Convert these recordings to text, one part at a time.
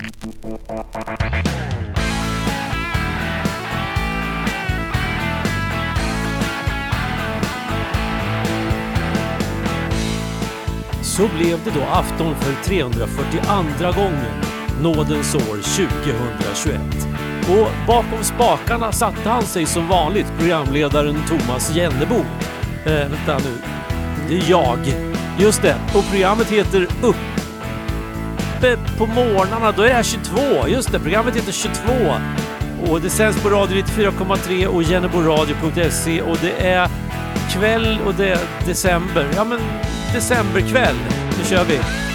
Så blev det då afton för 342 gången, nådens år 2021. Och bakom spakarna satte han sig som vanligt programledaren Thomas Jennebo. Eh, vänta nu, det är jag. Just det, och programmet heter UPP Uppe på morgnarna, då är det 22. Just det, programmet heter 22. Och det sänds på Radio 94,3 och jenneboradio.se och det är kväll och det är december. Ja men decemberkväll. Nu kör vi!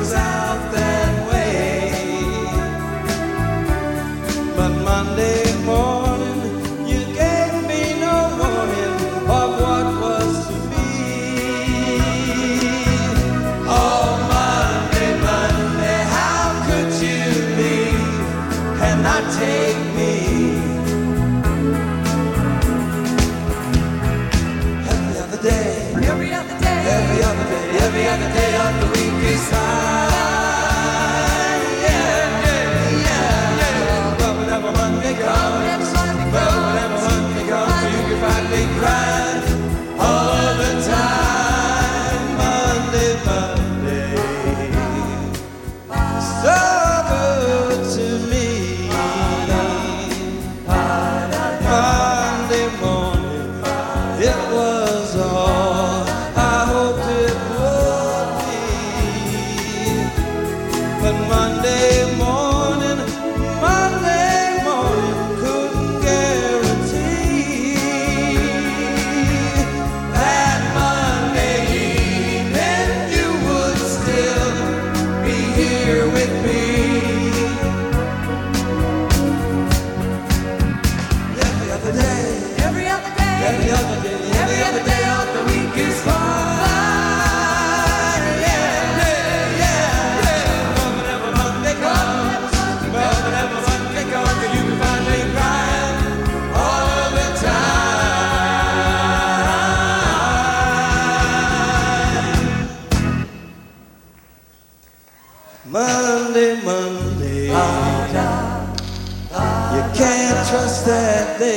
cause I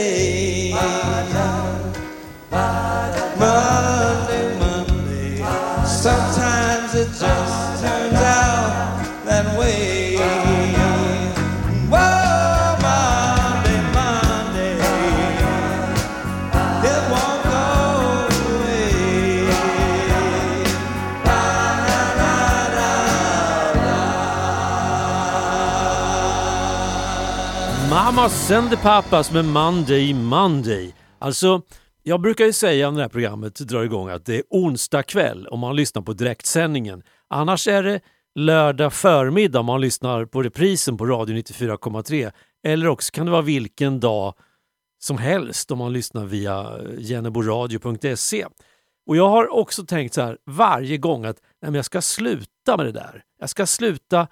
day. Send the Pappas med Monday Monday. Alltså, jag brukar ju säga när det här programmet drar igång att det är onsdag kväll om man lyssnar på direktsändningen. Annars är det lördag förmiddag om man lyssnar på reprisen på Radio 94,3. Eller också kan det vara vilken dag som helst om man lyssnar via eh, jenneboradio.se. Och jag har också tänkt så här varje gång att nej, jag ska sluta med det där. Jag ska sluta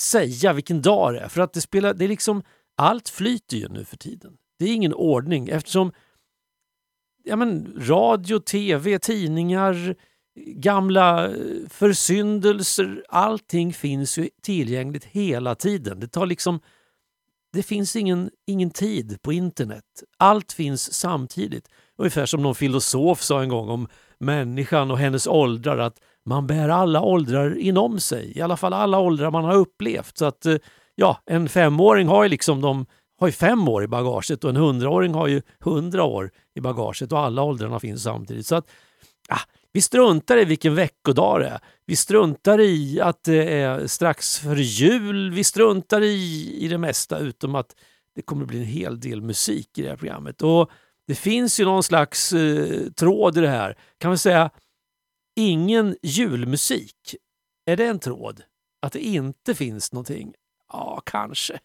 säga vilken dag det är för att det spelar, det är liksom allt flyter ju nu för tiden. Det är ingen ordning eftersom ja, men, radio, tv, tidningar, gamla eh, försyndelser, allting finns ju tillgängligt hela tiden. Det tar liksom det finns ingen, ingen tid på internet. Allt finns samtidigt. ungefär som någon filosof sa en gång om människan och hennes åldrar att man bär alla åldrar inom sig, i alla fall alla åldrar man har upplevt. Så att eh, ja, en femåring har ju liksom de har ju fem år i bagaget och en hundraåring har ju hundra år i bagaget och alla åldrarna finns samtidigt. Så att ah, vi struntar i vilken veckodag det är. Vi struntar i att det är strax före jul. Vi struntar i, i det mesta utom att det kommer bli en hel del musik i det här programmet. Och Det finns ju någon slags eh, tråd i det här. Kan vi säga ingen julmusik? Är det en tråd? Att det inte finns någonting? Ja, kanske.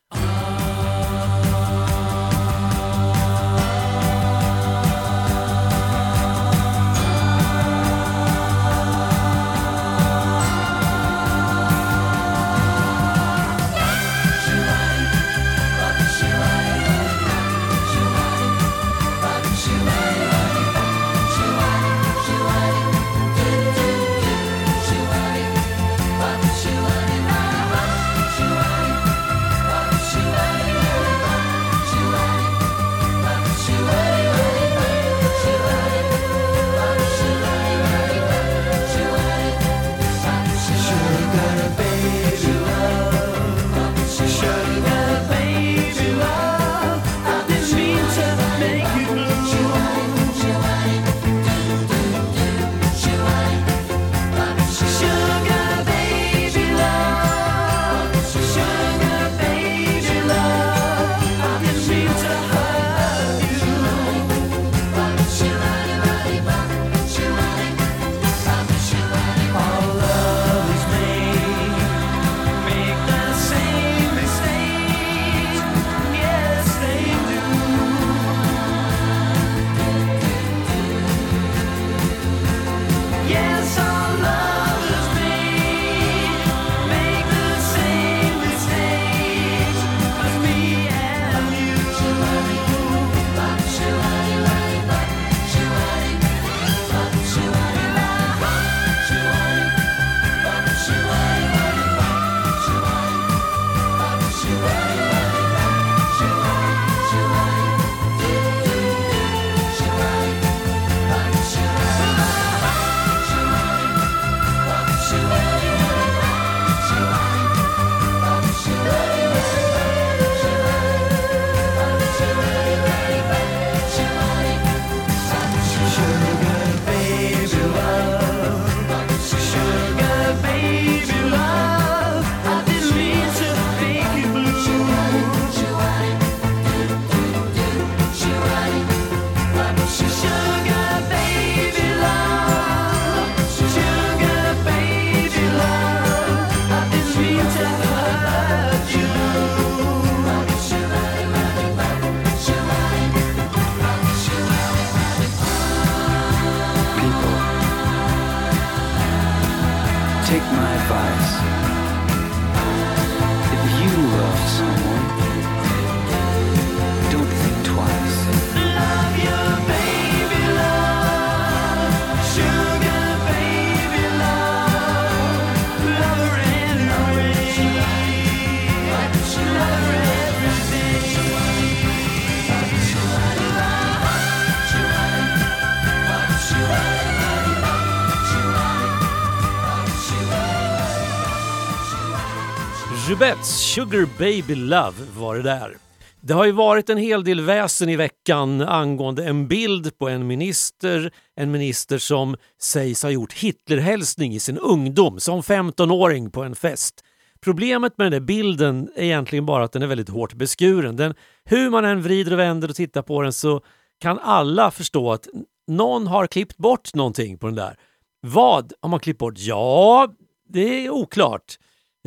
Rubettes Sugar Baby Love var det där. Det har ju varit en hel del väsen i veckan angående en bild på en minister, en minister som sägs ha gjort Hitlerhälsning i sin ungdom som 15-åring på en fest. Problemet med den där bilden är egentligen bara att den är väldigt hårt beskuren. Den, hur man än vrider och vänder och tittar på den så kan alla förstå att någon har klippt bort någonting på den där. Vad har man klippt bort? Ja, det är oklart.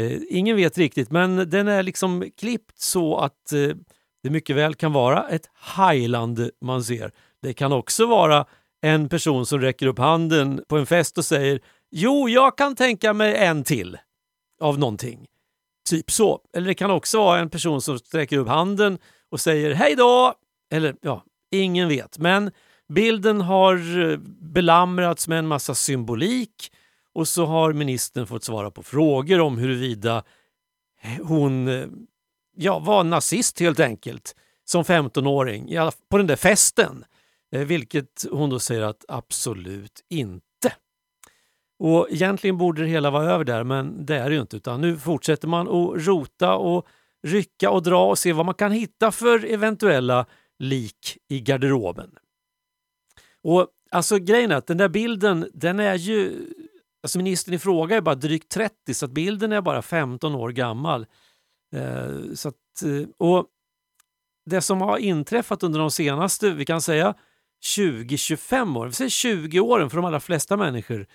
Eh, ingen vet riktigt, men den är liksom klippt så att eh, det mycket väl kan vara ett Highland man ser. Det kan också vara en person som räcker upp handen på en fest och säger Jo, jag kan tänka mig en till av någonting. Typ så. Eller det kan också vara en person som sträcker upp handen och säger hej då! Eller ja, ingen vet. Men bilden har eh, belamrats med en massa symbolik och så har ministern fått svara på frågor om huruvida hon eh, ja, var nazist helt enkelt som 15-åring på den där festen. Eh, vilket hon då säger att absolut inte. Och Egentligen borde det hela vara över där, men det är det ju inte. Utan nu fortsätter man att rota och rycka och dra och se vad man kan hitta för eventuella lik i garderoben. Och alltså Grejen är att den där bilden, den är ju... Alltså ministern i fråga är bara drygt 30 så att bilden är bara 15 år gammal. Eh, så att, eh, och Det som har inträffat under de senaste, vi kan säga 20-25 åren, vi säger 20 åren för de allra flesta människor,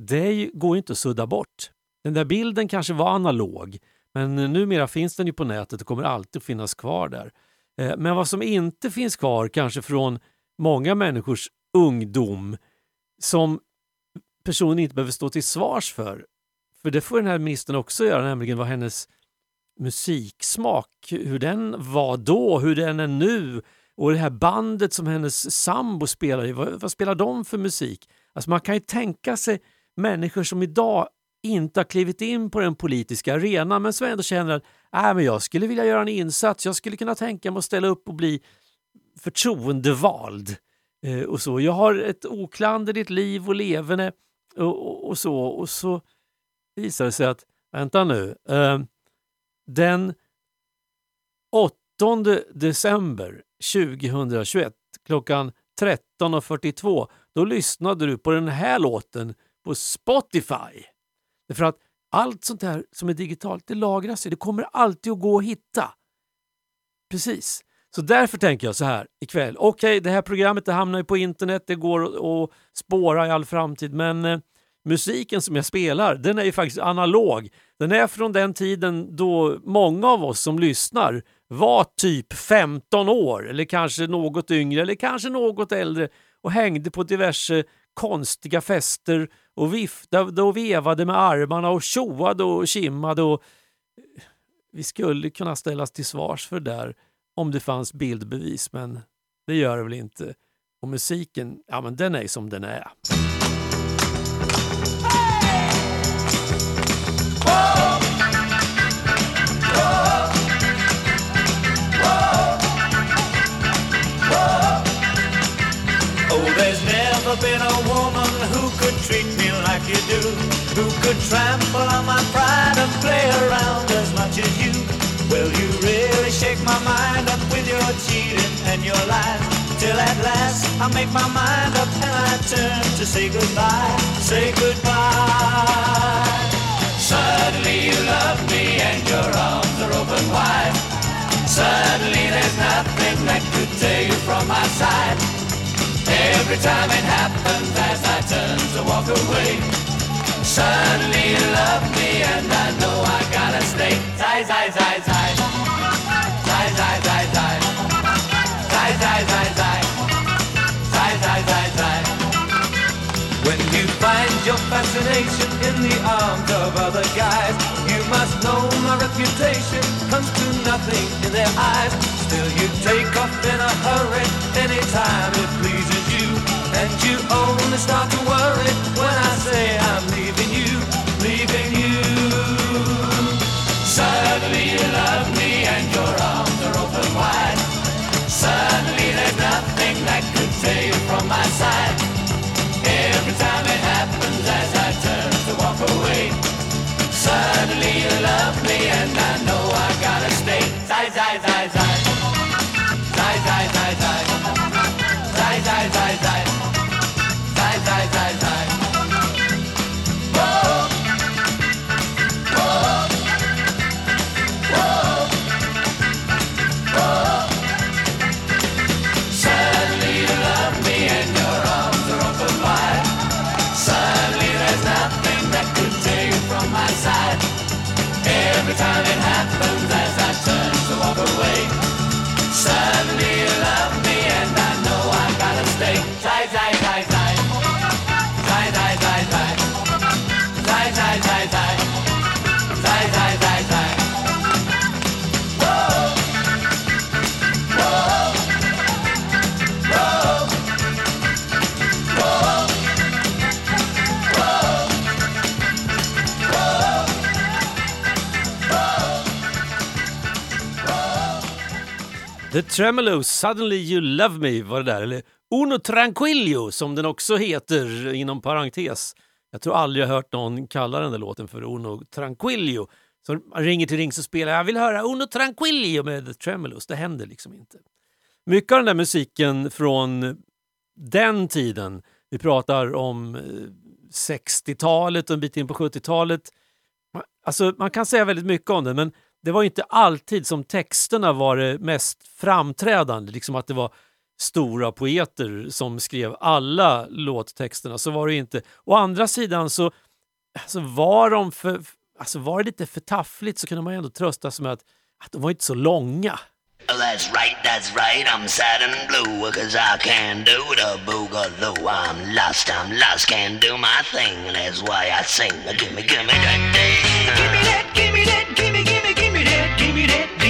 det går inte att sudda bort. Den där bilden kanske var analog, men numera finns den ju på nätet och kommer alltid att finnas kvar där. Eh, men vad som inte finns kvar, kanske från många människors ungdom, som personen inte behöver stå till svars för, för det får den här ministern också göra, nämligen vad hennes musiksmak, hur den var då, hur den är nu och det här bandet som hennes sambo spelar i, vad, vad spelar de för musik? Alltså man kan ju tänka sig människor som idag inte har klivit in på den politiska arenan men som ändå känner att äh, men jag skulle vilja göra en insats, jag skulle kunna tänka mig att ställa upp och bli förtroendevald. Eh, och så. Jag har ett oklanderligt liv och leverne och, och, och, så. Och så visar det sig att, vänta nu, eh, den 8 december 2021 klockan 13.42 då lyssnade du på den här låten på Spotify. Därför att allt sånt här som är digitalt, det lagras ju. Det kommer alltid att gå att hitta. Precis. Så därför tänker jag så här ikväll. Okej, okay, det här programmet det hamnar ju på internet, det går att spåra i all framtid, men eh, musiken som jag spelar, den är ju faktiskt analog. Den är från den tiden då många av oss som lyssnar var typ 15 år eller kanske något yngre eller kanske något äldre och hängde på diverse konstiga fester och viftade och vevade med armarna och tjoade och kimmade. Och eh, vi skulle kunna ställas till svars för det där om det fanns bildbevis, men det gör det väl inte. Och musiken, ja men den är som den är. Oh, been a woman who could treat me like you do, who could trample on my pride and play around as much as you. Will you really shake my mind up with your cheating and your lies? Till at last I make my mind up and I turn to say goodbye, say goodbye. Suddenly you love me and your arms are open wide. Suddenly there's nothing that could tear you from my side. Every time it happens as I turn to walk away Suddenly you love me other guys You must know my reputation comes to nothing in their eyes Still you take off in a hurry anytime it pleases you. and you only start to worry when I The Tremolos, Suddenly You Love Me var det där, eller Uno Tranquillo som den också heter inom parentes. Jag tror aldrig jag hört någon kalla den där låten för Uno Tranquillo. Så ringer till ring så spelar jag vill höra Uno Tranquillo med The Tremolos. Det händer liksom inte. Mycket av den där musiken från den tiden, vi pratar om eh, 60-talet och en bit in på 70-talet. Alltså, man kan säga väldigt mycket om den, men det var inte alltid som texterna var det mest framträdande. Liksom att det var stora poeter som skrev alla låttexterna. Så var det inte. Å andra sidan så alltså var de för, alltså var det lite för taffligt så kunde man ändå trösta sig med att, att de var inte så långa. That's right, that's right, I'm sad and blue Cause I can't do the boogaloo I'm lost, I'm lost, can't do my thing That's why I sing Gimme, gimme that thing Gimme that, gimme, gimme that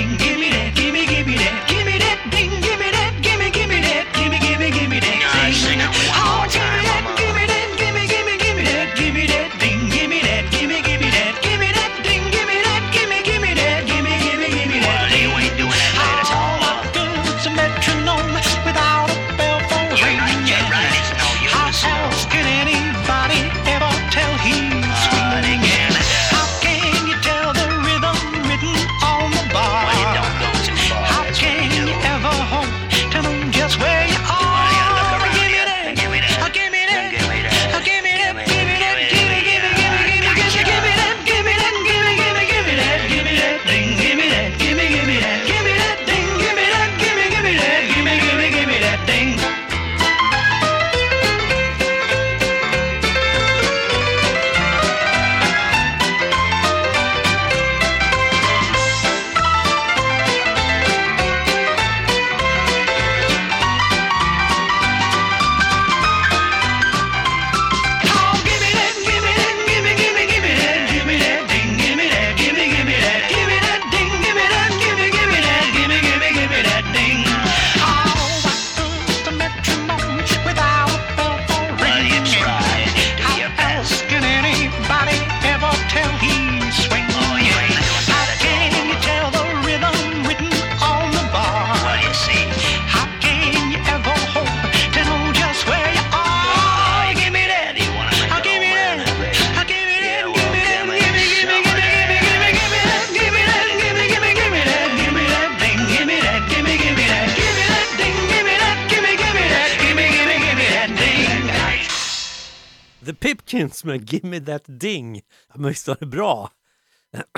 That Ding. Men visst var det bra?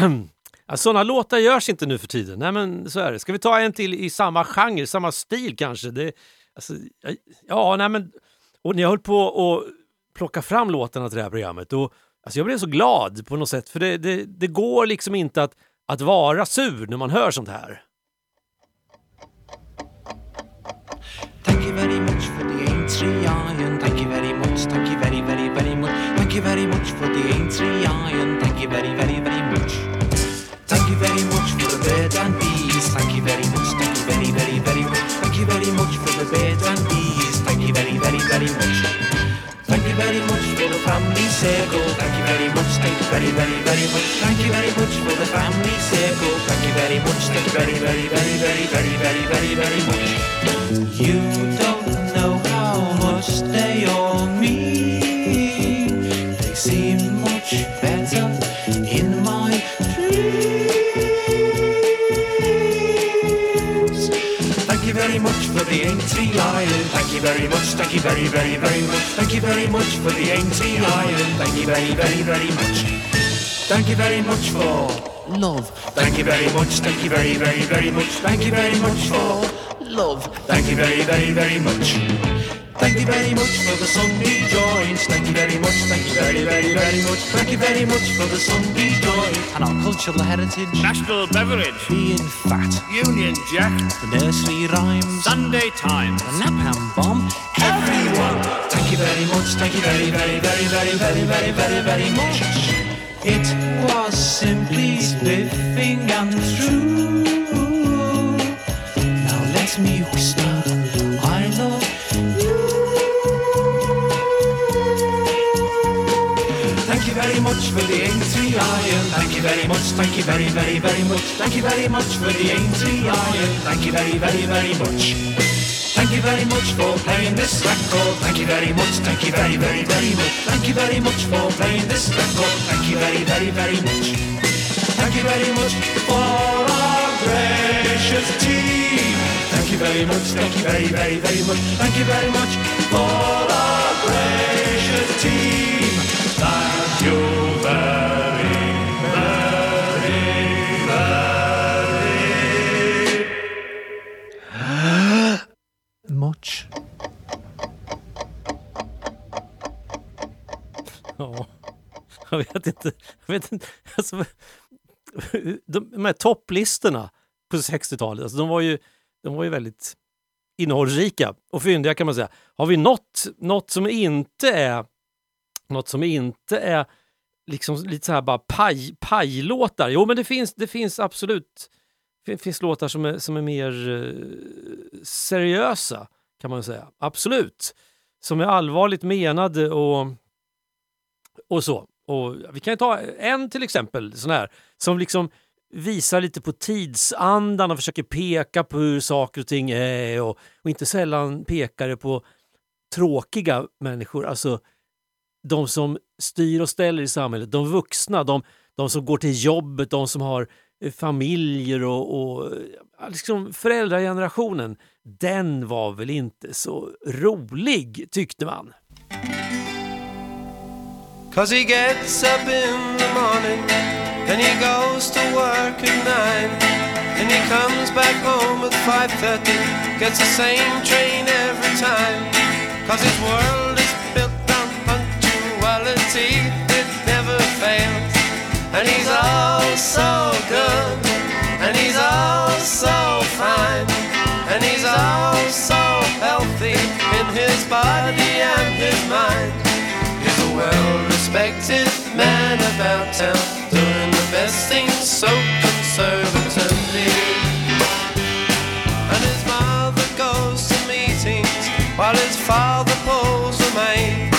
Ja, sådana låtar görs inte nu för tiden. Nej, men så är det. Ska vi ta en till i samma genre, samma stil kanske? Det, alltså, ja, nej, men, och när jag höll på att plocka fram låtarna till det här programmet, då, alltså jag blev så glad på något sätt. För det, det, det går liksom inte att, att vara sur när man hör sånt här. Thank you very much for the entry. Thank you very much, thank you very, very, very much. Thank you very much for the entry iron. Thank you very, very, very much. Thank you very much for the bird and bees. Thank you very much, thank you very, very, very much. Thank you very much for the bird and bees. Thank you very, very, very much. Thank you very much for the family circle. Thank you very much, thank you very, very, very much. Thank you very much for the family circle. Thank you very much, thank you very, very, very, very, very, very, very, very much. You very much, thank you very, very, very much. Thank you very much for the Aintree Iron. Thank you very, very, very much. Thank you very much for love. Thank you very much, thank you very, very, very much. Thank you very much for love. Thank you very, very, very much. Thank you very much for the Sunday joints. Thank you very much, thank you very, very, very much. Thank you very much for the Sunday joints. And our cultural heritage. National beverage. Being fat. Union Jack. The nursery rhymes. Sunday Times. The Napalm bomb. Everyone. Thank you very much, thank you very, very, very, very, very, very, very, very much. It was simply spiffing and true. Now let me whisper, Thank you very much, thank you very, very, very much. Thank you very much for the Iron. Thank you very, very, very much. Thank you very much for playing this record. Thank you very much. Thank you very, very, very much. Thank you very much for playing this record. Thank you very, very, very much. Thank you very much for our gracious team. Thank you very much. Thank you very, very, very much. Thank you very much for our gracious team. Thank you very, jag vet inte. Jag vet inte. Alltså, de, de här topplistorna på 60-talet, alltså, de, var ju, de var ju väldigt innehållsrika och fyndiga kan man säga. Har vi något, något som inte är något som inte är liksom lite så här bara paj, pajlåtar? Jo, men det finns, det finns absolut det finns låtar som är, som är mer eh, seriösa kan man säga. Absolut. Som är allvarligt menade och, och så. Och vi kan ta en till exempel sån här som liksom visar lite på tidsandan och försöker peka på hur saker och ting är och, och inte sällan pekar det på tråkiga människor, alltså de som styr och ställer i samhället, de vuxna, de, de som går till jobbet, de som har eh, familjer och, och liksom föräldragenerationen. Den var väl inte så rolig tyckte man. Cause he gets up in the morning and he goes to work at nine and he comes back home at 5.30 gets the same train every time. Cause his world is built on punctuality it never fails. And he's all so good and he's all so fine and he's all so healthy in his body and his mind about town, doing the best things so conservatively. And his mother goes to meetings while his father pulls the maid.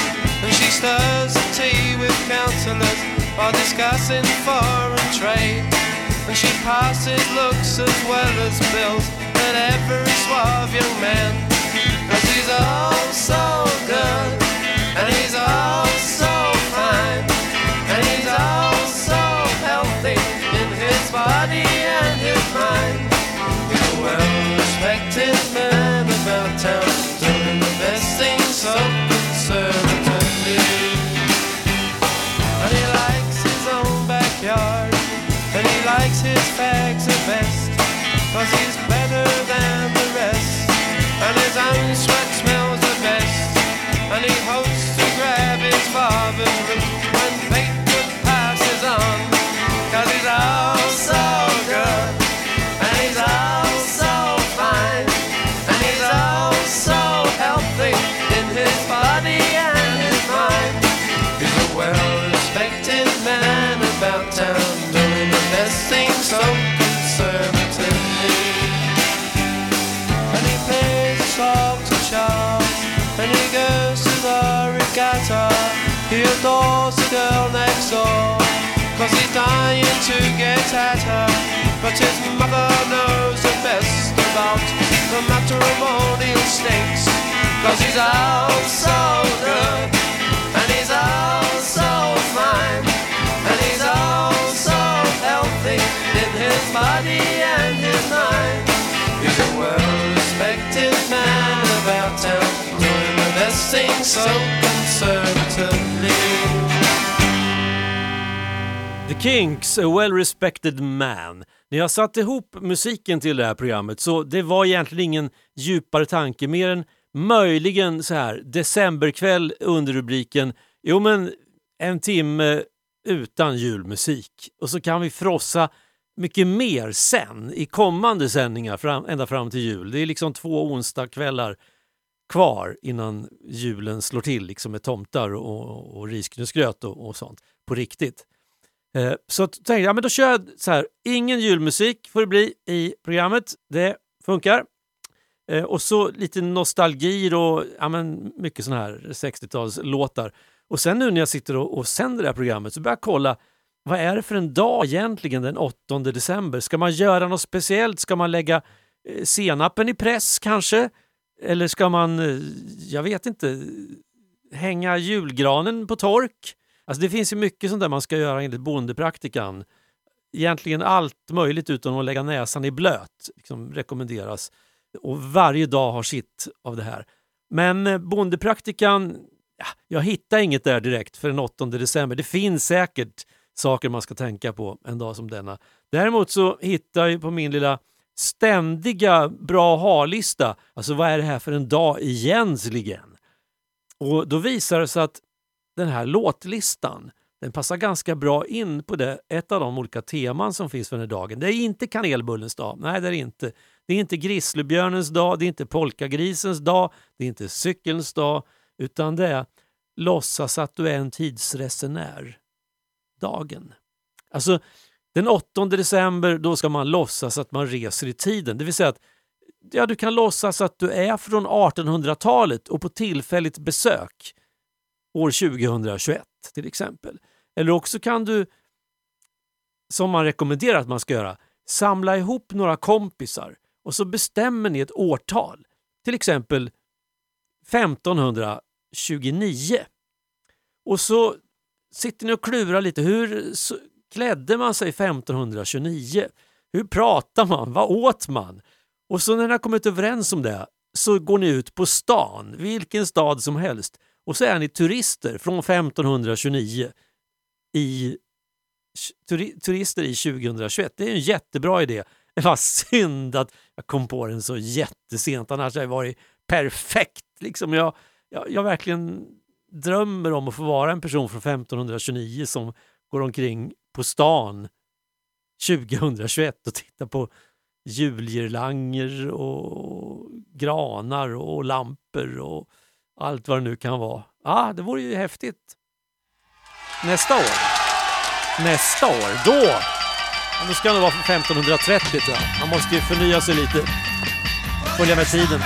And she stirs the tea with councillors while discussing foreign trade. And she passes looks as well as bills at every suave young man. Cause he's better than the rest, and his own sweat smells the best. And he hopes to grab his father's wrist when Fleetwood passes on. Cause he's all so good, and he's all so fine, and he's all so healthy in his body and his mind. He's a well-respected man about town, doing the best thing so conservatively. Song to Charles, and he goes to the regatta. He adores the girl next door, cause he's dying to get at her. But his mother knows the best about the matrimonial stakes, cause he's all so good, and he's so fine, and he's so healthy in his body and his mind. He's a respected man about town, doing the best thing so conservatively. The Kinks, a well-respected man. När jag satte ihop musiken till det här programmet så det var egentligen ingen djupare tanke mer än möjligen så här decemberkväll under rubriken Jo men en timme utan julmusik och så kan vi frossa mycket mer sen i kommande sändningar fram, ända fram till jul. Det är liksom två onsdagskvällar kvar innan julen slår till liksom med tomtar och, och risgrynsgröt och, och sånt på riktigt. Eh, så tänkte jag, ja, men då kör jag så här, ingen julmusik får det bli i programmet. Det funkar. Eh, och så lite nostalgi och ja, men mycket sådana här 60-talslåtar. Och sen nu när jag sitter och, och sänder det här programmet så börjar jag kolla vad är det för en dag egentligen den 8 december? Ska man göra något speciellt? Ska man lägga eh, senapen i press kanske? Eller ska man, eh, jag vet inte, hänga julgranen på tork? Alltså det finns ju mycket sånt där man ska göra enligt bondepraktikan. Egentligen allt möjligt utom att lägga näsan i blöt liksom rekommenderas. Och varje dag har sitt av det här. Men eh, bondepraktikan, ja, jag hittar inget där direkt för den 8 december. Det finns säkert saker man ska tänka på en dag som denna. Däremot så hittar jag på min lilla ständiga bra ha-lista, alltså vad är det här för en dag egentligen? Och då visar det sig att den här låtlistan den passar ganska bra in på det, ett av de olika teman som finns för den här dagen. Det är inte kanelbullens dag, nej det är det inte. Det är inte grizzlybjörnens dag, det är inte polkagrisens dag, det är inte cykelns dag, utan det är låtsas att du är en tidsresenär. Dagen. Alltså, den 8 december då ska man låtsas att man reser i tiden. Det vill säga att ja, du kan låtsas att du är från 1800-talet och på tillfälligt besök år 2021 till exempel. Eller också kan du, som man rekommenderar att man ska göra, samla ihop några kompisar och så bestämmer ni ett årtal. Till exempel 1529. Och så sitter ni och klurar lite. Hur klädde man sig 1529? Hur pratar man? Vad åt man? Och så när ni har kommit överens om det så går ni ut på stan, vilken stad som helst och så är ni turister från 1529 i turister i 2021. Det är en jättebra idé. Det var synd att jag kom på den så jättesent, annars hade det varit perfekt. Liksom jag, jag, jag verkligen drömmer om att få vara en person från 1529 som går omkring på stan 2021 och tittar på julgirlanger och granar och lampor och allt vad det nu kan vara. Ah, det vore ju häftigt. Nästa år. Nästa år, då! Nu då ska det vara från 1530 tror jag. Man måste ju förnya sig lite. Följa med tiden.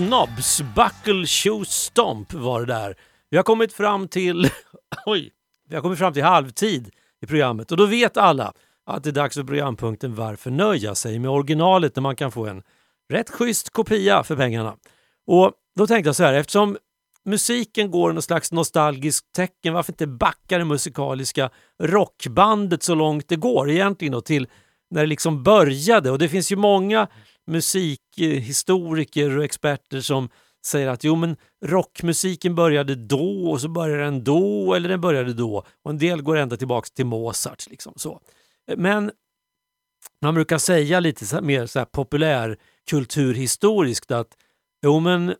Snobs Buckle Shoe Stomp var det där. Vi har kommit fram till oj, vi har kommit fram till halvtid i programmet och då vet alla att det är dags för programpunkten Varför nöja sig med originalet när man kan få en rätt schysst kopia för pengarna. Och då tänkte jag så här, eftersom musiken går någon slags nostalgiskt tecken, varför inte backa det musikaliska rockbandet så långt det går egentligen då till när det liksom började och det finns ju många musik historiker och experter som säger att jo men rockmusiken började då och så började den då eller den började då. Och en del går ända tillbaka till Mozart. Liksom, så. Men man brukar säga lite så mer så här populärkulturhistoriskt att jo men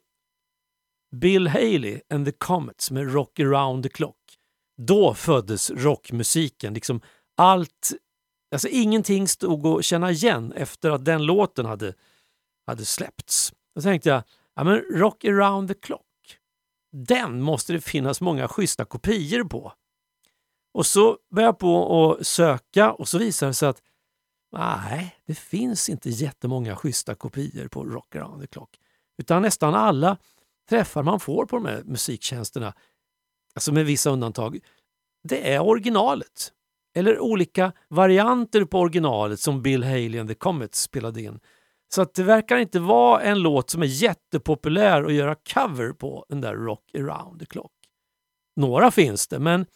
Bill Haley and the Comets med Rock around the clock. Då föddes rockmusiken. Liksom allt, alltså ingenting stod att känna igen efter att den låten hade, hade släppts. Då tänkte jag, ja men Rock around the clock, den måste det finnas många schyssta kopior på. Och så började jag på att söka och så visade det sig att nej, det finns inte jättemånga schyssta kopior på Rock around the clock. Utan nästan alla träffar man får på de här musiktjänsterna, alltså med vissa undantag, det är originalet. Eller olika varianter på originalet som Bill Haley and the Comets spelade in. Så att det verkar inte vara en låt som är jättepopulär att göra cover på, den där Rock around the clock. Några finns det, men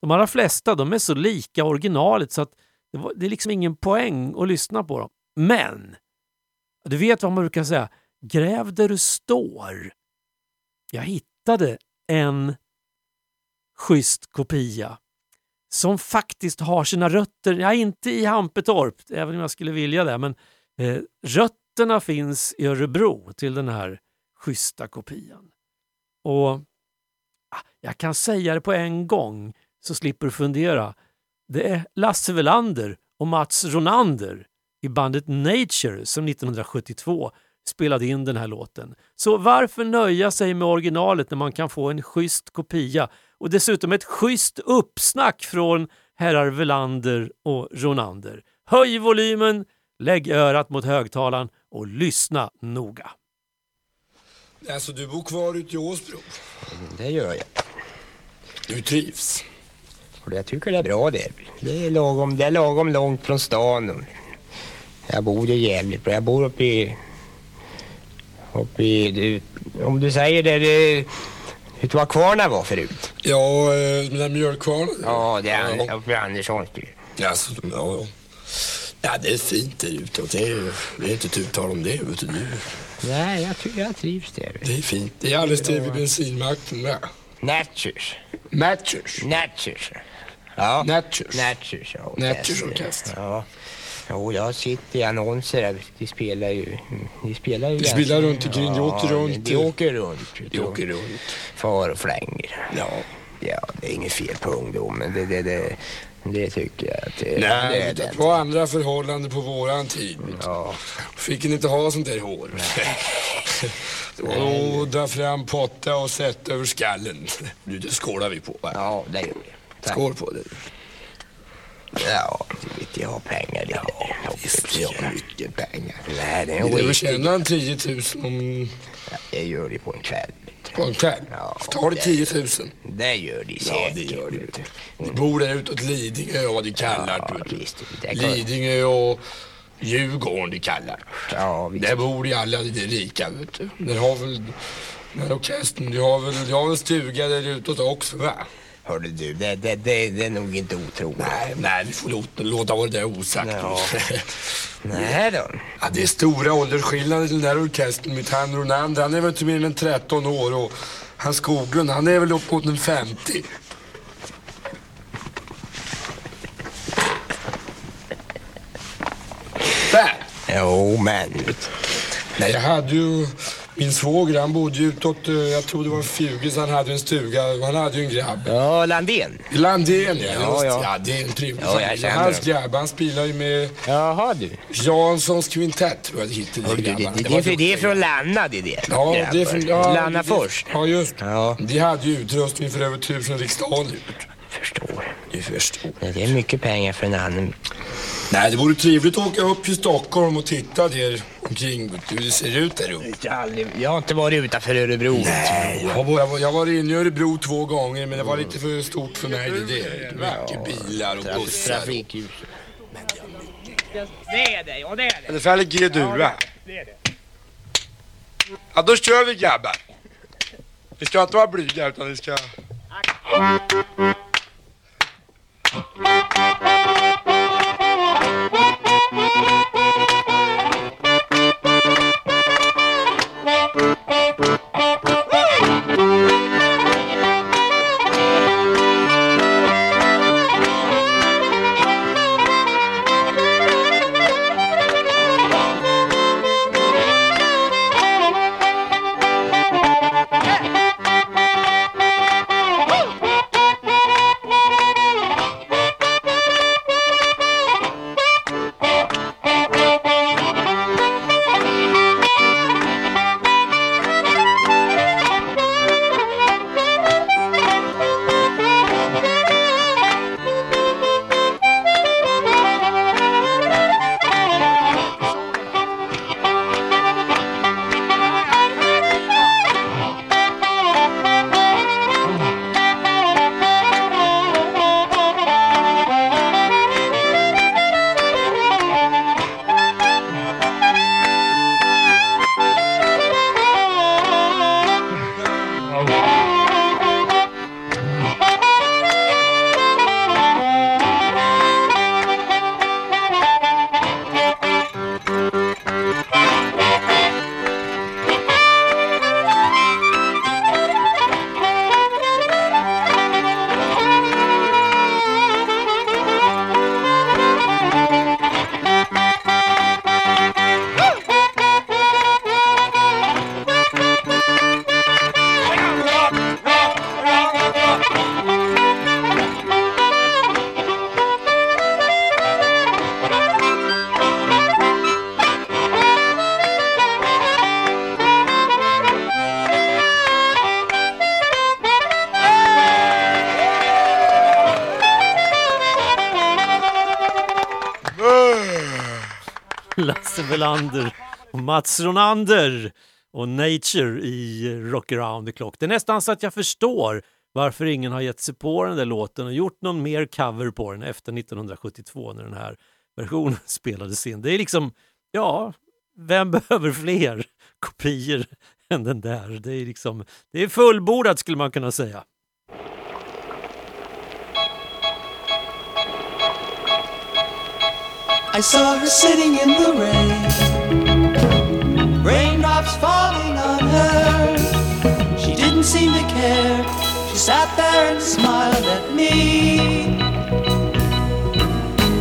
de allra flesta de är så lika originalet så att det, var, det är liksom ingen poäng att lyssna på dem. Men, du vet vad man brukar säga, gräv där du står. Jag hittade en schysst kopia som faktiskt har sina rötter, ja inte i Hampetorp, även om jag skulle vilja det, men eh, rötterna finns i Örebro till den här schyssta kopian. Och ah, Jag kan säga det på en gång så slipper du fundera. Det är Lasse Welander och Mats Ronander i bandet Nature som 1972 spelade in den här låten. Så varför nöja sig med originalet när man kan få en schysst kopia och dessutom ett schysst uppsnack från herrar Velander och Ronander. Höj volymen, lägg örat mot högtalaren och lyssna noga. Alltså du bor kvar ute i Åsbro? Det gör jag. Du trivs? Jag tycker det är bra det. Det är lagom, det är lagom långt från stan. Jag bor ju jävligt bra. Jag bor uppe i... Uppe i... Du, om du säger det... det Vet du var kvarna var förut? Ja, eh, den där mjölkkvarnen. Ja, det är Ja. uppe i Anderssons Ja, alltså, ja, ja. Ja, det är fint där ute. Det är, det är inte tu tal om det. Vet du. Nej, jag, ty- jag trivs där. Det är fint. Det är alldeles bredvid bensinmacken med. Natchers. Matchers. Natchers. Ja. Natchers. Natchers, ja. Natchers orkester. Ja. Jo, jag sitter i annonser där. De spelar ju... De spelar ju... De spelar runt omkring, de åker runt. De åker runt. De åker runt. Far och flänger. Ja. Ja, det är inget fel på ungdomen. Det, det, det, det tycker jag att det, det Nej, är det det. var andra förhållanden på våran tid. du. Ja. Fick ni inte ha sånt där hår? Det att dra fram potta och sätta över skallen. Nu, det skålar vi på. Va? ja, det gör vi. Tack. Skål på det. Ja, du vet, jag har pengar. Det har jag. Visst, jag har mycket pengar. Nej, det Det är tjäna en 10 000 om, Jag gör det på en kväll. Kväll. Ja, Tar det det- 10 000? Det gör de Ja, säkert. det gör vet du. Bor där utåt Lidingö och vad de kallar Ja, det. visst. Det Lidingö och Djurgården de kallar Ja, visst. Där bor de alla de rika vet du. Där har väl den här orkestern, de har väl, de har väl stuga där utåt också va? Hörde du, det, det, det, det är nog inte otroligt. Nej, nej, får låta, låta vara det där osagt. Ja. Nej då. Ja, det är stora åldersskillnader i den där orkestern. Mitt han Ronander, han är väl inte mer än 13 år och han Skoglund, han är väl upp mot en 50. Där! Jo, men. Nej, jag hade ju... Min svåger, han bodde ju utåt, eh, jag tror det var Fugis, han hade en stuga han hade ju en grabb. Ja, Landén. Landén ja, Ja, ja. ja. det är en trevlig Ja, jag familj. Hans grabb, han spelar ju med Jaha du. Janssons kvintett, tror jag det du, det, det, var det, är- det är från Lanna det där. Ja, det är från... Ja, Lanna det- först. Ja, just Ja. De hade ju utrustning för över tusen riksdaler. Förstår. Du förstår. Det är mycket pengar för en annan. Nej, det vore trevligt att åka upp till Stockholm och titta där omkring hur det ser ut där uppe. Jag har, aldrig, jag har inte varit utanför Örebro. Nej, jag var, jag var, jag var inne i Örebro två gånger men det var lite för stort för mig det där. Mycket bilar och Traf- bussar. Trafikljus. Det är det, ja det är det. Eller färre G-dura. Ja, då kör vi grabbar. Vi ska inte vara blyga utan vi ska... Melander och Mats Ronander och Nature i Rock around the clock. Det är nästan så att jag förstår varför ingen har gett sig på den där låten och gjort någon mer cover på den efter 1972 när den här versionen spelades in. Det är liksom, ja, vem behöver fler kopior än den där? Det är liksom, det är fullbordat skulle man kunna säga. I saw her sitting in the rain, raindrops falling on her. She didn't seem to care. She sat there and smiled at me.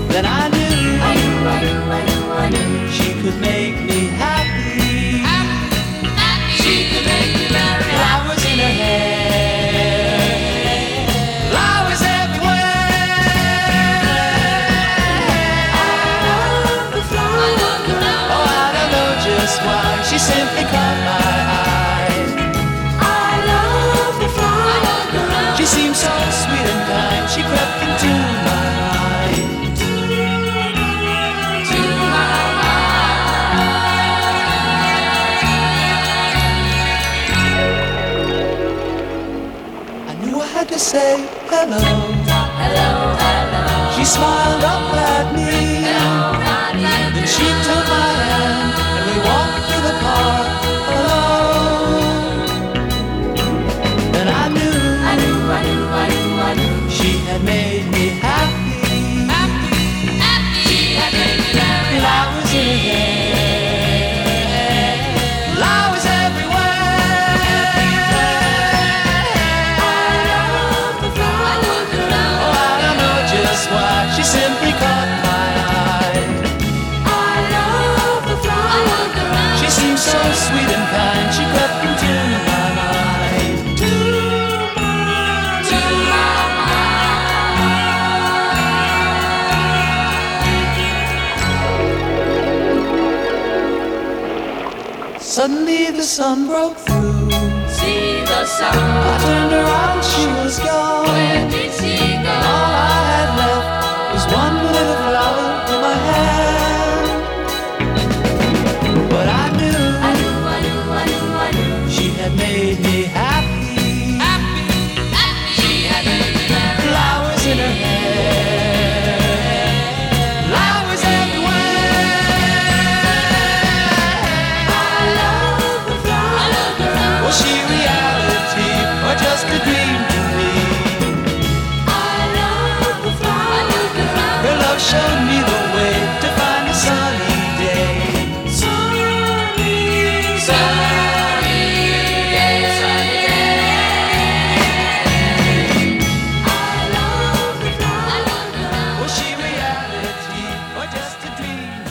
Then I knew, I knew, I knew, I knew, I knew she could make me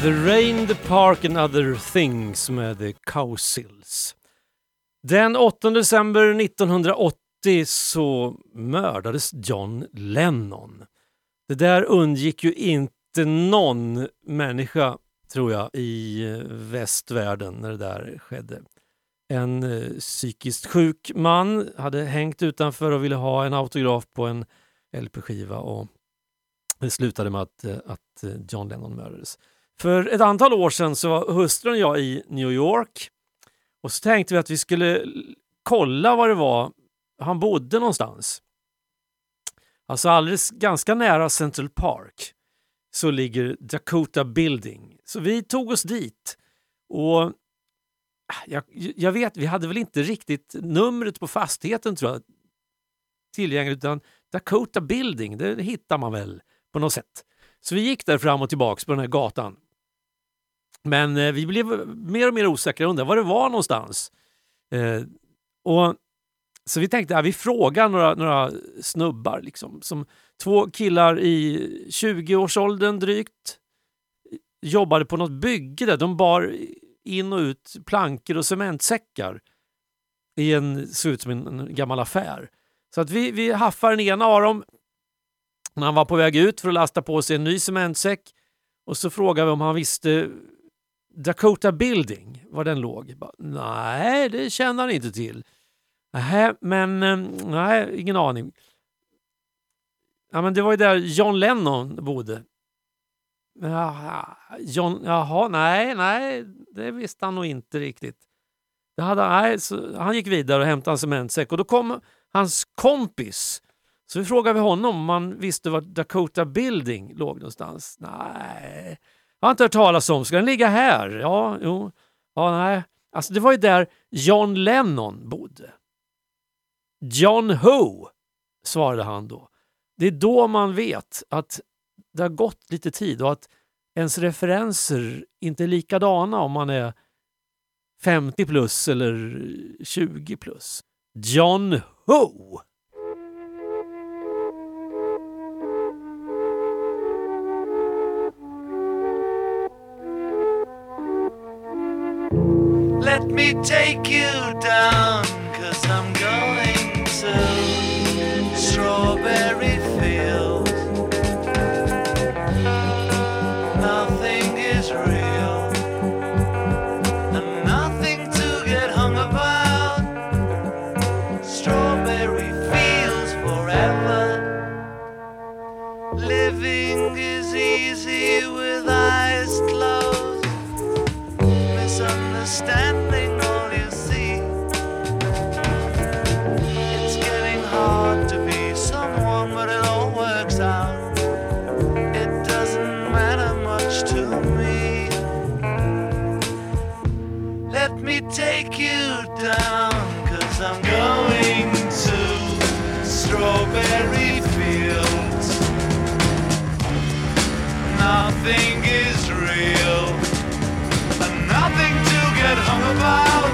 The Rain, The Park and Other Things med The Cowsills. Den 8 december 1980 så mördades John Lennon. Det där undgick ju inte någon människa, tror jag, i eh, västvärlden när det där skedde. En eh, psykiskt sjuk man hade hängt utanför och ville ha en autograf på en LP-skiva och det slutade med att, eh, att eh, John Lennon mördades. För ett antal år sedan så var hustrun och jag i New York och så tänkte vi att vi skulle kolla var det var han bodde någonstans. Alltså alldeles ganska nära Central Park så ligger Dakota Building. Så vi tog oss dit och ah, jag, jag vet, vi hade väl inte riktigt numret på fastigheten tror jag tillgängligt utan Dakota Building, det hittar man väl på något sätt. Så vi gick där fram och tillbaks på den här gatan. Men eh, vi blev mer och mer osäkra och undrade var det var någonstans. Eh, och Så vi tänkte att vi frågar några, några snubbar, liksom, som två killar i 20-årsåldern drygt jobbade på något bygge där. De bar in och ut plankor och cementsäckar i en, såg ut som en, en gammal affär. Så att vi, vi haffade den ena av dem när han var på väg ut för att lasta på sig en ny cementsäck och så frågade vi om han visste Dakota Building, var den låg. Nej, det känner han inte till. Nej, men ehm, nej, ingen aning. Ja, men det var ju där John Lennon bodde. Jaha, John, jaha, nej, nej, det visste han nog inte riktigt. Det hade, nej, så han gick vidare och hämtade en cementsäck och då kom hans kompis. Så vi frågade vi honom om han visste var Dakota Building låg någonstans. Nej, har inte hört talas om. Ska den ligga här? Ja, jo. Ja, nej. Alltså det var ju där John Lennon bodde. John Ho, svarade han då. Det är då man vet att det har gått lite tid och att ens referenser inte är likadana om man är 50 plus eller 20 plus. John Ho! Let me take you down, cause I'm me take you down, cause I'm going to Strawberry Fields. Nothing is real and nothing to get hung about.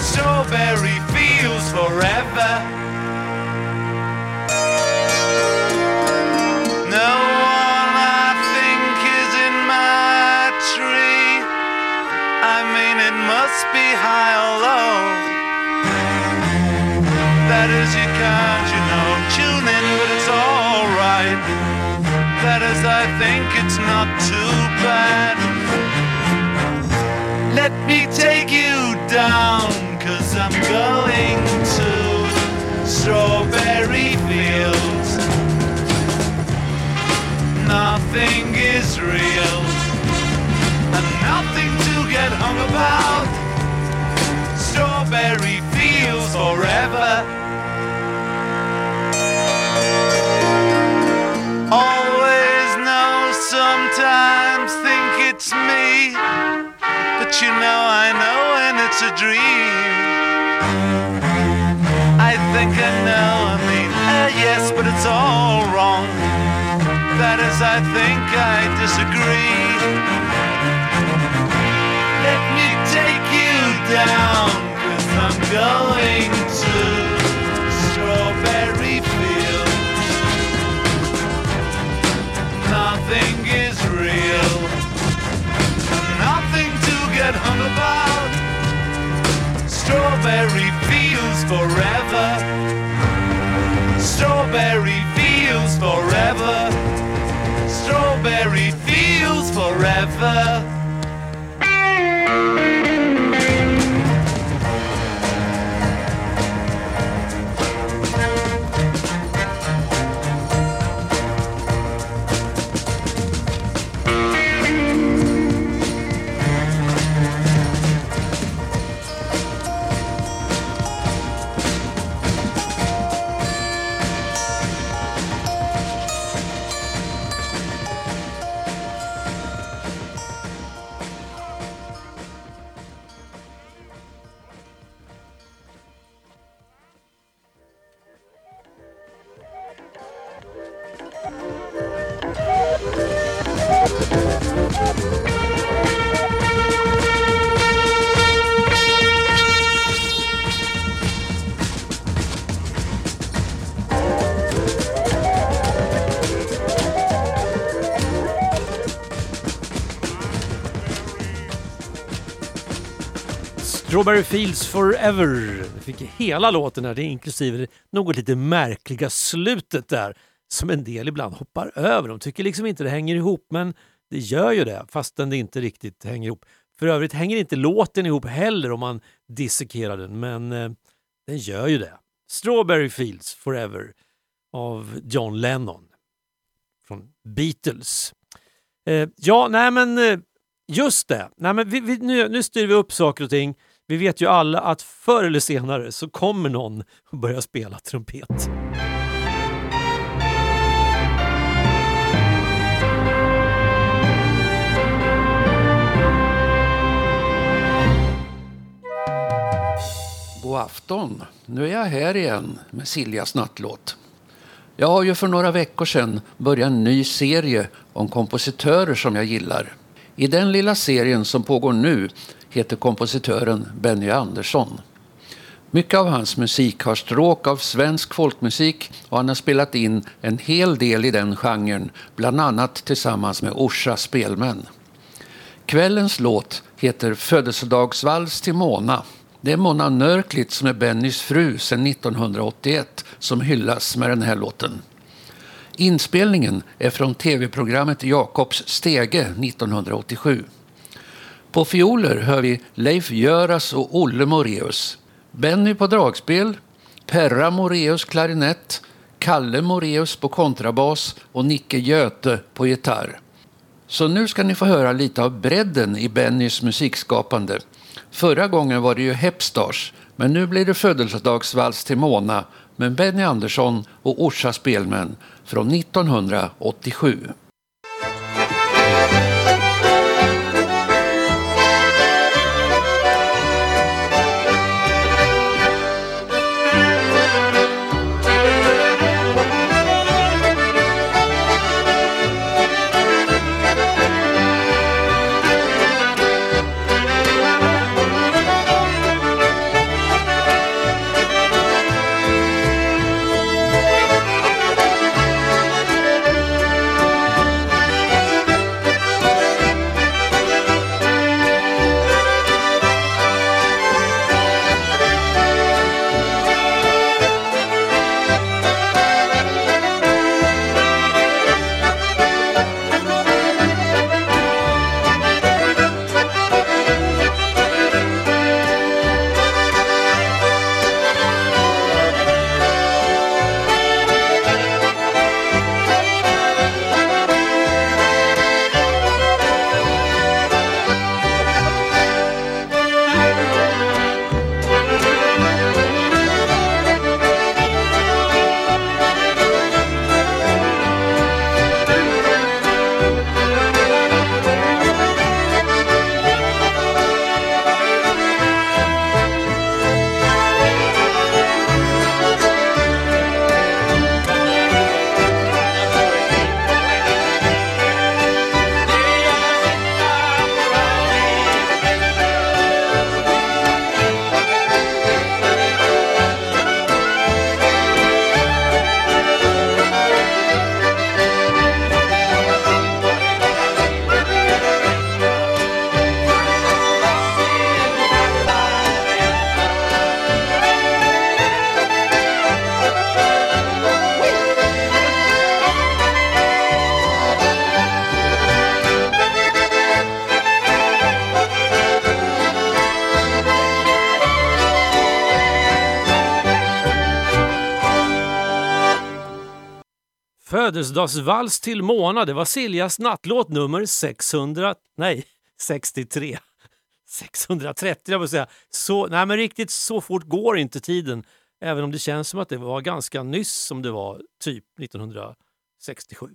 Strawberry fields forever. Not too bad. Let me take you down, cause I'm going to Strawberry Fields. Nothing is real, and nothing to get hung about. Strawberry Fields forever. Know I know when it's a dream. I think I know, I mean, uh, yes, but it's all wrong. That is, I think I disagree. Let me take you down, cause I'm going to Strawberry Fields. Nothing to hung about. Strawberry fields forever. Strawberry fields forever. Strawberry fields forever. Strawberry Fields Forever. Vi fick hela låten här, det är inklusive det något lite märkliga slutet där som en del ibland hoppar över. De tycker liksom inte det hänger ihop men det gör ju det fastän det inte riktigt hänger ihop. För övrigt hänger inte låten ihop heller om man dissekerar den men eh, den gör ju det. Strawberry Fields Forever av John Lennon från Beatles. Eh, ja, nej men eh, just det. Nej, men vi, vi, nu, nu styr vi upp saker och ting. Vi vet ju alla att förr eller senare så kommer någon att börja spela trumpet. God afton. Nu är jag här igen med Siljas nattlåt. Jag har ju för några veckor sedan börjat en ny serie om kompositörer som jag gillar. I den lilla serien som pågår nu heter kompositören Benny Andersson. Mycket av hans musik har stråk av svensk folkmusik och han har spelat in en hel del i den genren, bland annat tillsammans med Orsa Spelmän. Kvällens låt heter Födelsedagsvals till Mona. Det är Mona Nörklit som är Bennys fru sedan 1981 som hyllas med den här låten. Inspelningen är från tv-programmet Jakobs stege 1987. På fioler hör vi Leif Göras och Olle Moreus. Benny på dragspel, Perra Moreus klarinett, Kalle Moreus på kontrabas och Nicke Göte på gitarr. Så nu ska ni få höra lite av bredden i Bennys musikskapande. Förra gången var det ju Hepstars, men nu blir det födelsedagsvals till Mona med Benny Andersson och Orsa Spelmän från 1987. Födelsedagsvals till Mona, det var Siljas nattlåt nummer 600, nej 63. 630 jag säga. Så, nej men riktigt så fort går inte tiden. Även om det känns som att det var ganska nyss som det var typ 1967.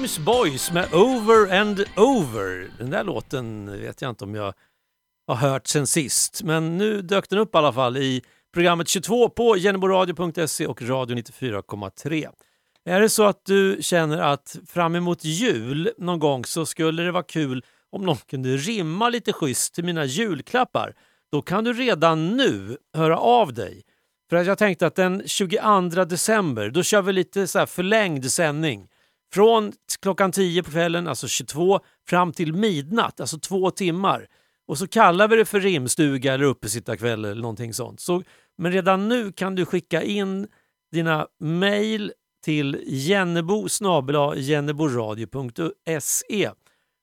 James Boyce med Over and Over. Den där låten vet jag inte om jag har hört sen sist, men nu dök den upp i alla fall i programmet 22 på geneboradio.se och radio 94,3. Är det så att du känner att fram emot jul någon gång så skulle det vara kul om någon kunde rimma lite schysst till mina julklappar, då kan du redan nu höra av dig. För att jag tänkte att den 22 december, då kör vi lite så här förlängd sändning. Från klockan 10 på kvällen, alltså 22, fram till midnatt, alltså två timmar. Och så kallar vi det för rimstuga eller uppesittarkväll eller någonting sånt. Så, men redan nu kan du skicka in dina mejl till jennebo jenneboradio.se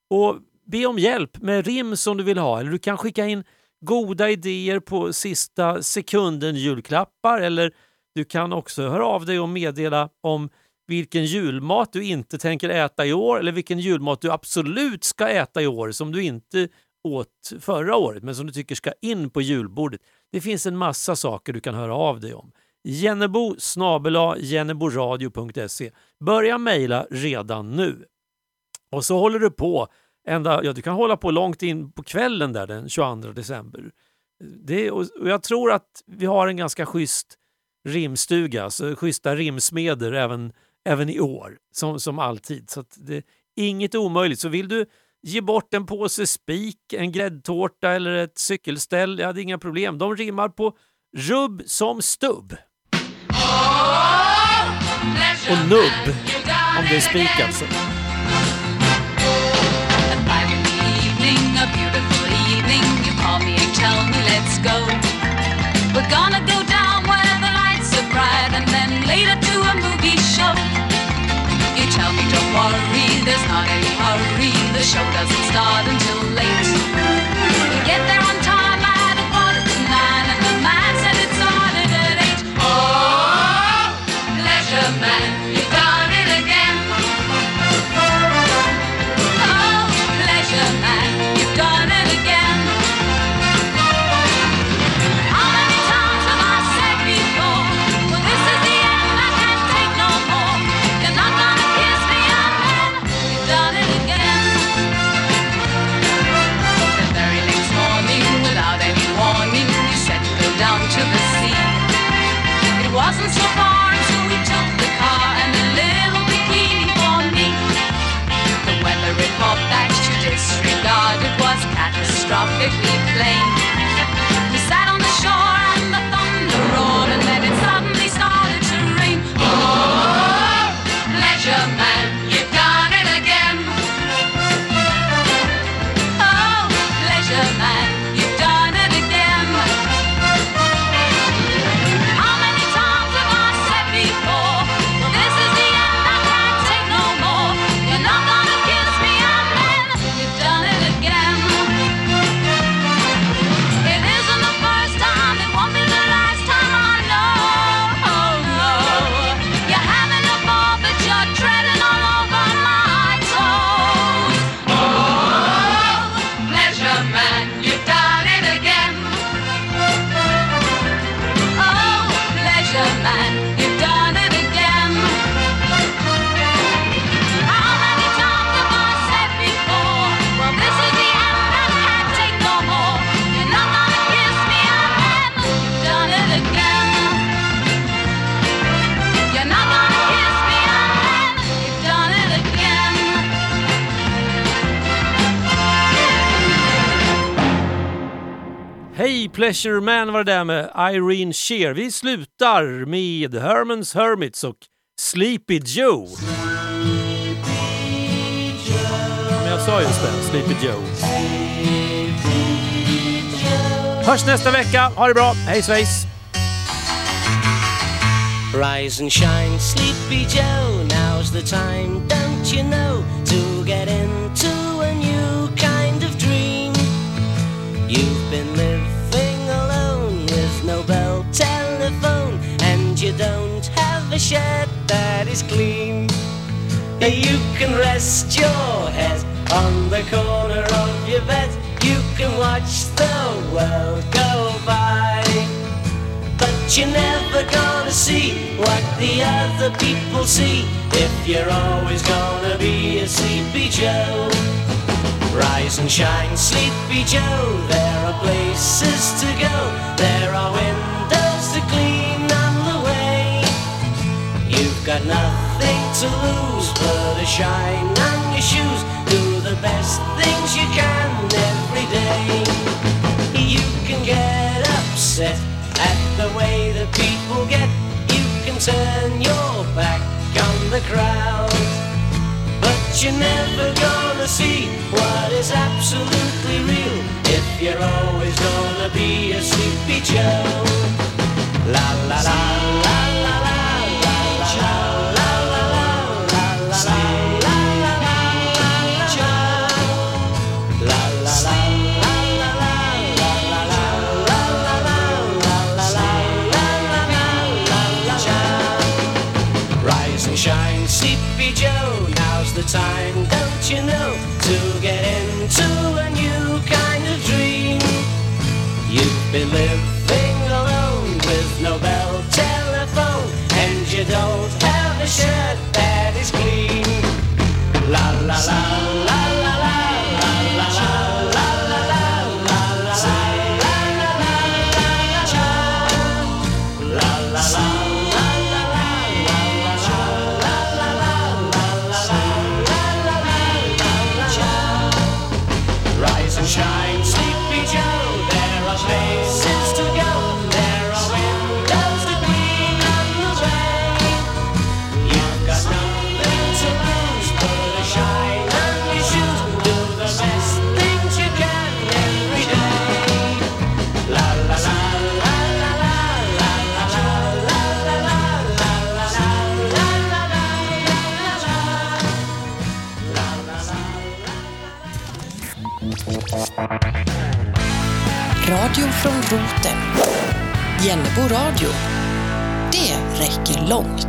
och be om hjälp med rim som du vill ha. Eller du kan skicka in goda idéer på sista sekunden julklappar eller du kan också höra av dig och meddela om vilken julmat du inte tänker äta i år eller vilken julmat du absolut ska äta i år som du inte åt förra året men som du tycker ska in på julbordet. Det finns en massa saker du kan höra av dig om. Jennebo jenneboradio.se Börja mejla redan nu. Och så håller du på ända, ja, du kan hålla på långt in på kvällen där den 22 december. Det, och jag tror att vi har en ganska schysst rimstuga, alltså schyssta rimsmeder även, även i år, som, som alltid. Så det är inget omöjligt. Så vill du ge bort en påse spik, en gräddtårta eller ett cykelställ, jag hade inga problem. De rimmar på rubb som stubb. Och nubb, om det är spik alltså. evening, a beautiful evening. You call me and tell me let's go. Not any hurry. The show doesn't start until late. lane. Pleasure Man var det där med Irene Shear. Vi slutar med Hermans Hermits och Sleepy Joe. Men jag sa just det, Sleepy Joe. Hörs nästa vecka. Ha det bra. Hej svejs! Rise and shine, sleepy Joe. Now's the time, don't you know, to get into a new kind of dream. You've been living a shed that is clean. You can rest your head on the corner of your bed. You can watch the world go by. But you're never gonna see what the other people see if you're always gonna be a sleepy Joe. Rise and shine, sleepy Joe. There are places to go. There are windows. got nothing to lose but a shine on your shoes. Do the best things you can every day. You can get upset at the way that people get. You can turn your back on the crowd. But you're never gonna see what is absolutely real if you're always gonna be a sleepy Joe. La la la la. been living alone with no bell telephone, and you don't have a shirt. roten. Jennebo radio. Det räcker långt.